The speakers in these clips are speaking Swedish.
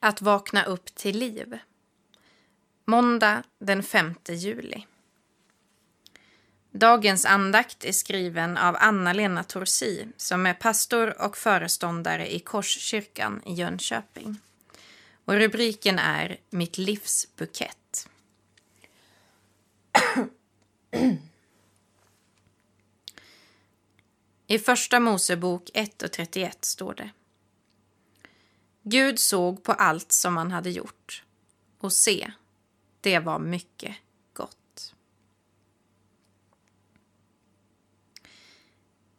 Att vakna upp till liv. Måndag den 5 juli. Dagens andakt är skriven av Anna-Lena Torsi som är pastor och föreståndare i Korskyrkan i Jönköping. Och rubriken är Mitt livs bukett. I Första Mosebok 1 och 31 står det. Gud såg på allt som han hade gjort och se, det var mycket gott.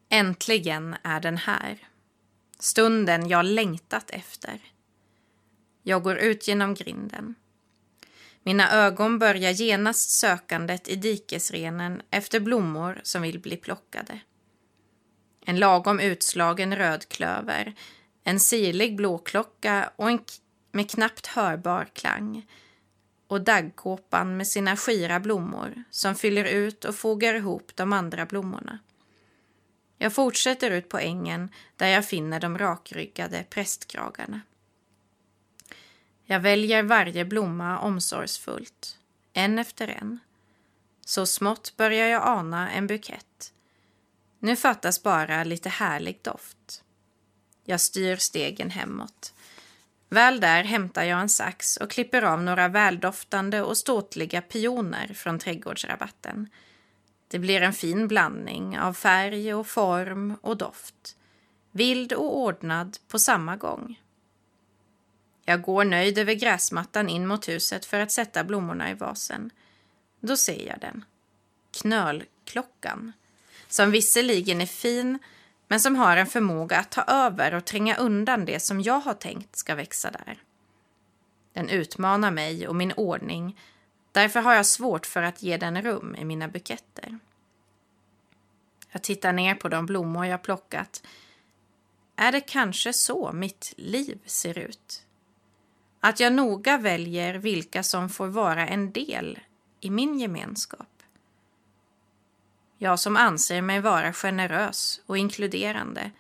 Äntligen är den här, stunden jag längtat efter. Jag går ut genom grinden. Mina ögon börjar genast sökandet i dikesrenen efter blommor som vill bli plockade. En lagom utslagen rödklöver, en sirlig blåklocka och en med knappt hörbar klang och daggkåpan med sina skira blommor som fyller ut och fogar ihop de andra blommorna. Jag fortsätter ut på ängen där jag finner de rakryggade prästkragarna. Jag väljer varje blomma omsorgsfullt, en efter en. Så smått börjar jag ana en bukett. Nu fattas bara lite härlig doft. Jag styr stegen hemåt. Väl där hämtar jag en sax och klipper av några väldoftande och ståtliga pioner från trädgårdsrabatten. Det blir en fin blandning av färg och form och doft. Vild och ordnad på samma gång. Jag går nöjd över gräsmattan in mot huset för att sätta blommorna i vasen. Då ser jag den. Knölklockan. Som visserligen är fin men som har en förmåga att ta över och tränga undan det som jag har tänkt ska växa där. Den utmanar mig och min ordning, därför har jag svårt för att ge den rum i mina buketter. Jag tittar ner på de blommor jag plockat. Är det kanske så mitt liv ser ut? Att jag noga väljer vilka som får vara en del i min gemenskap. Jag som anser mig vara generös och inkluderande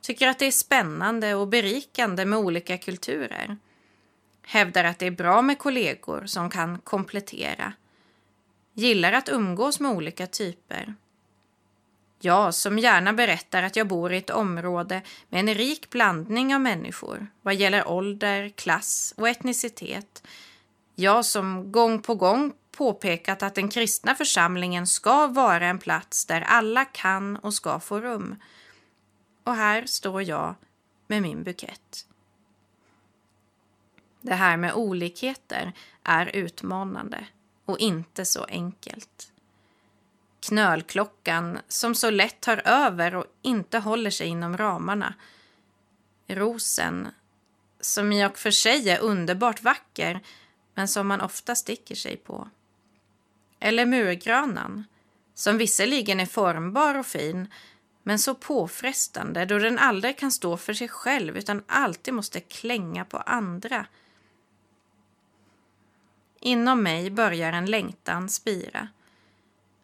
tycker att det är spännande och berikande med olika kulturer. Hävdar att det är bra med kollegor som kan komplettera. Gillar att umgås med olika typer. Jag som gärna berättar att jag bor i ett område med en rik blandning av människor vad gäller ålder, klass och etnicitet. Jag som gång på gång påpekat att den kristna församlingen ska vara en plats där alla kan och ska få rum. Och här står jag med min bukett. Det här med olikheter är utmanande och inte så enkelt. Knölklockan som så lätt tar över och inte håller sig inom ramarna. Rosen som i och för sig är underbart vacker men som man ofta sticker sig på. Eller murgranan, som visserligen är formbar och fin men så påfrestande då den aldrig kan stå för sig själv utan alltid måste klänga på andra. Inom mig börjar en längtan spira.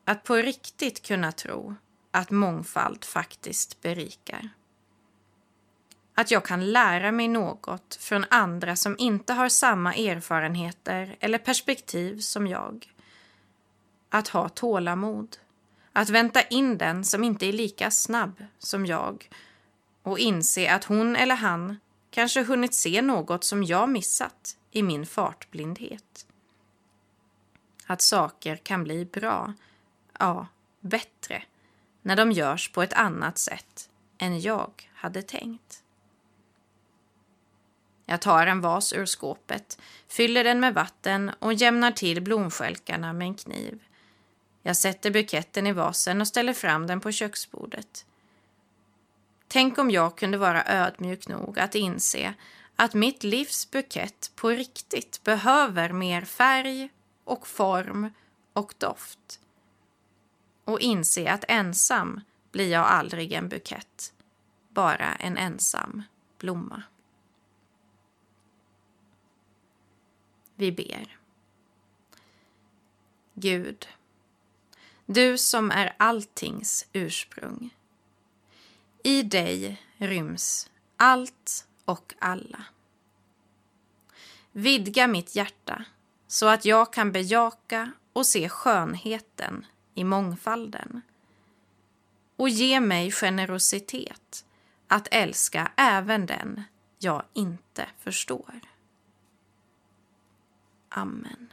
Att på riktigt kunna tro att mångfald faktiskt berikar. Att jag kan lära mig något från andra som inte har samma erfarenheter eller perspektiv som jag. Att ha tålamod. Att vänta in den som inte är lika snabb som jag och inse att hon eller han kanske hunnit se något som jag missat i min fartblindhet. Att saker kan bli bra, ja, bättre, när de görs på ett annat sätt än jag hade tänkt. Jag tar en vas ur skåpet, fyller den med vatten och jämnar till blomskälkarna med en kniv. Jag sätter buketten i vasen och ställer fram den på köksbordet. Tänk om jag kunde vara ödmjuk nog att inse att mitt livs bukett på riktigt behöver mer färg och form och doft. Och inse att ensam blir jag aldrig en bukett, bara en ensam blomma. Vi ber. Gud, du som är alltings ursprung. I dig ryms allt och alla. vidga mitt hjärta så att jag kan bejaka och se skönheten i mångfalden. Och ge mig generositet att älska även den jag inte förstår. Amen.